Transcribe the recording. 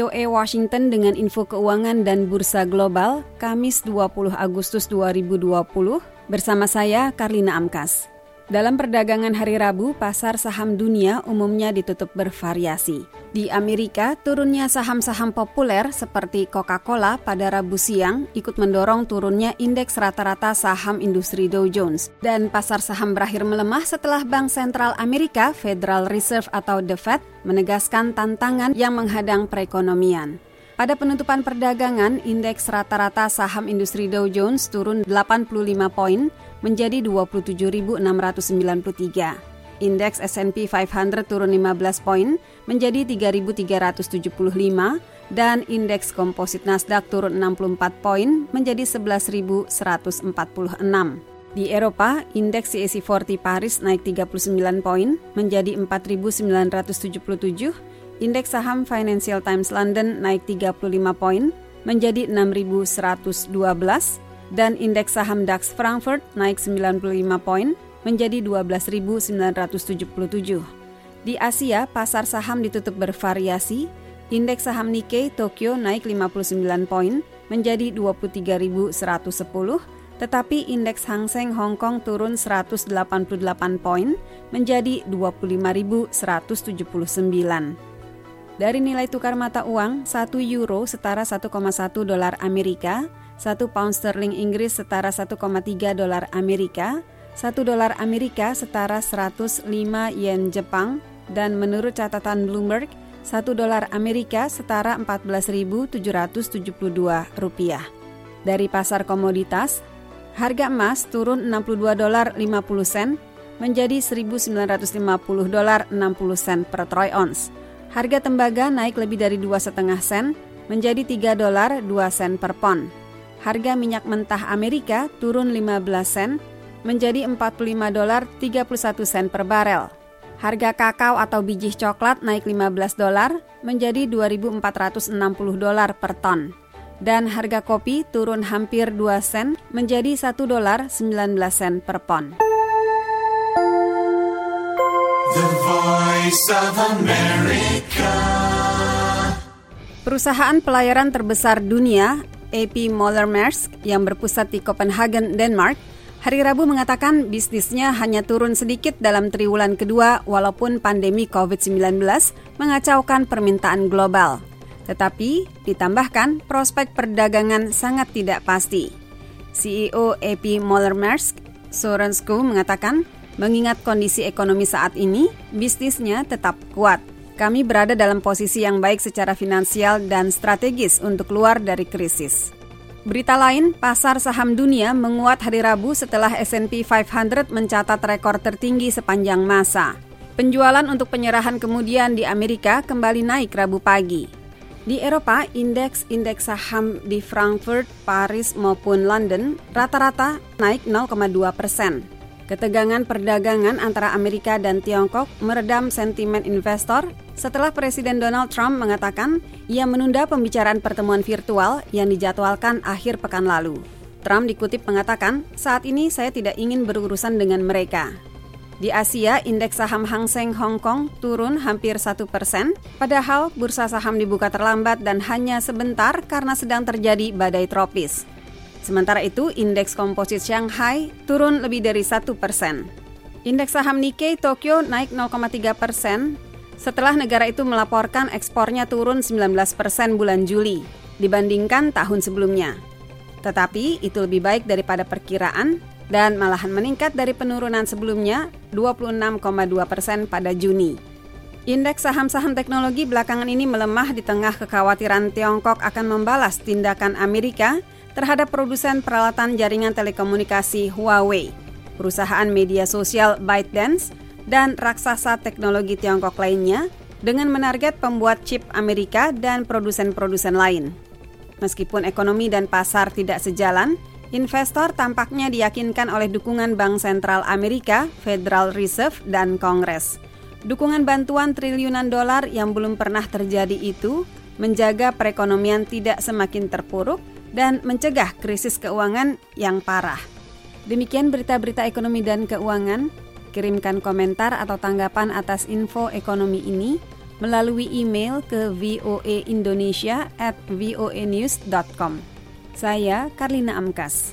VOA Washington dengan info keuangan dan bursa global Kamis 20 Agustus 2020 bersama saya Karlina Amkas. Dalam perdagangan hari Rabu, pasar saham dunia umumnya ditutup bervariasi. Di Amerika, turunnya saham-saham populer seperti Coca-Cola pada Rabu siang ikut mendorong turunnya indeks rata-rata saham industri Dow Jones. Dan pasar saham berakhir melemah setelah Bank Sentral Amerika, Federal Reserve atau The Fed, menegaskan tantangan yang menghadang perekonomian. Pada penutupan perdagangan, indeks rata-rata saham industri Dow Jones turun 85 poin menjadi 27.693. Indeks S&P 500 turun 15 poin menjadi 3.375 dan indeks komposit Nasdaq turun 64 poin menjadi 11.146. Di Eropa, indeks CAC 40 Paris naik 39 poin menjadi 4.977, indeks saham Financial Times London naik 35 poin menjadi 6.112, dan indeks saham DAX Frankfurt naik 95 poin menjadi 12.977. Di Asia, pasar saham ditutup bervariasi. Indeks saham Nikkei Tokyo naik 59 poin menjadi 23.110, tetapi indeks Hang Seng Hong Kong turun 188 poin menjadi 25.179. Dari nilai tukar mata uang, 1 euro setara 1,1 dolar Amerika, 1 pound sterling Inggris setara 1,3 dolar Amerika, 1 dolar Amerika setara 105 yen Jepang dan menurut catatan Bloomberg, 1 dolar Amerika setara 14.772 rupiah. Dari pasar komoditas, harga emas turun 62 dolar 50 sen menjadi 1.950 dolar 60 sen per troy ounce. Harga tembaga naik lebih dari 2,5 sen menjadi 3 dolar 2 sen per pon. Harga minyak mentah Amerika turun 15 sen menjadi 45 dolar 31 sen per barel. Harga kakao atau biji coklat naik 15 dolar menjadi 2.460 dolar per ton. Dan harga kopi turun hampir 2 sen menjadi 1 dolar 19 sen per pon. The Voice of America. Perusahaan pelayaran terbesar dunia, AP Moller Maersk yang berpusat di Copenhagen, Denmark, Hari Rabu mengatakan bisnisnya hanya turun sedikit dalam triwulan kedua walaupun pandemi COVID-19 mengacaukan permintaan global. Tetapi ditambahkan prospek perdagangan sangat tidak pasti. CEO AP Moller Maersk, Soren Sko mengatakan, mengingat kondisi ekonomi saat ini, bisnisnya tetap kuat. Kami berada dalam posisi yang baik secara finansial dan strategis untuk keluar dari krisis. Berita lain, pasar saham dunia menguat hari Rabu setelah S&P 500 mencatat rekor tertinggi sepanjang masa. Penjualan untuk penyerahan kemudian di Amerika kembali naik Rabu pagi. Di Eropa, indeks-indeks saham di Frankfurt, Paris maupun London rata-rata naik 0,2 persen. Ketegangan perdagangan antara Amerika dan Tiongkok meredam sentimen investor setelah Presiden Donald Trump mengatakan ia menunda pembicaraan pertemuan virtual yang dijadwalkan akhir pekan lalu. Trump dikutip mengatakan, saat ini saya tidak ingin berurusan dengan mereka. Di Asia, indeks saham Hang Seng Hong Kong turun hampir satu persen, padahal bursa saham dibuka terlambat dan hanya sebentar karena sedang terjadi badai tropis. Sementara itu, indeks komposit Shanghai turun lebih dari satu persen. Indeks saham Nikkei Tokyo naik 0,3 persen setelah negara itu melaporkan ekspornya turun 19 persen bulan Juli dibandingkan tahun sebelumnya. Tetapi itu lebih baik daripada perkiraan dan malahan meningkat dari penurunan sebelumnya 26,2 persen pada Juni. Indeks saham-saham teknologi belakangan ini melemah di tengah kekhawatiran Tiongkok akan membalas tindakan Amerika terhadap produsen peralatan jaringan telekomunikasi Huawei, perusahaan media sosial ByteDance, dan raksasa teknologi Tiongkok lainnya dengan menarget pembuat chip Amerika dan produsen-produsen lain. Meskipun ekonomi dan pasar tidak sejalan, investor tampaknya diyakinkan oleh dukungan Bank Sentral Amerika, Federal Reserve, dan Kongres. Dukungan bantuan triliunan dolar yang belum pernah terjadi itu menjaga perekonomian tidak semakin terpuruk dan mencegah krisis keuangan yang parah. Demikian berita-berita ekonomi dan keuangan. Kirimkan komentar atau tanggapan atas info ekonomi ini melalui email ke voaindonesia at voanews.com. Saya Karlina Amkas.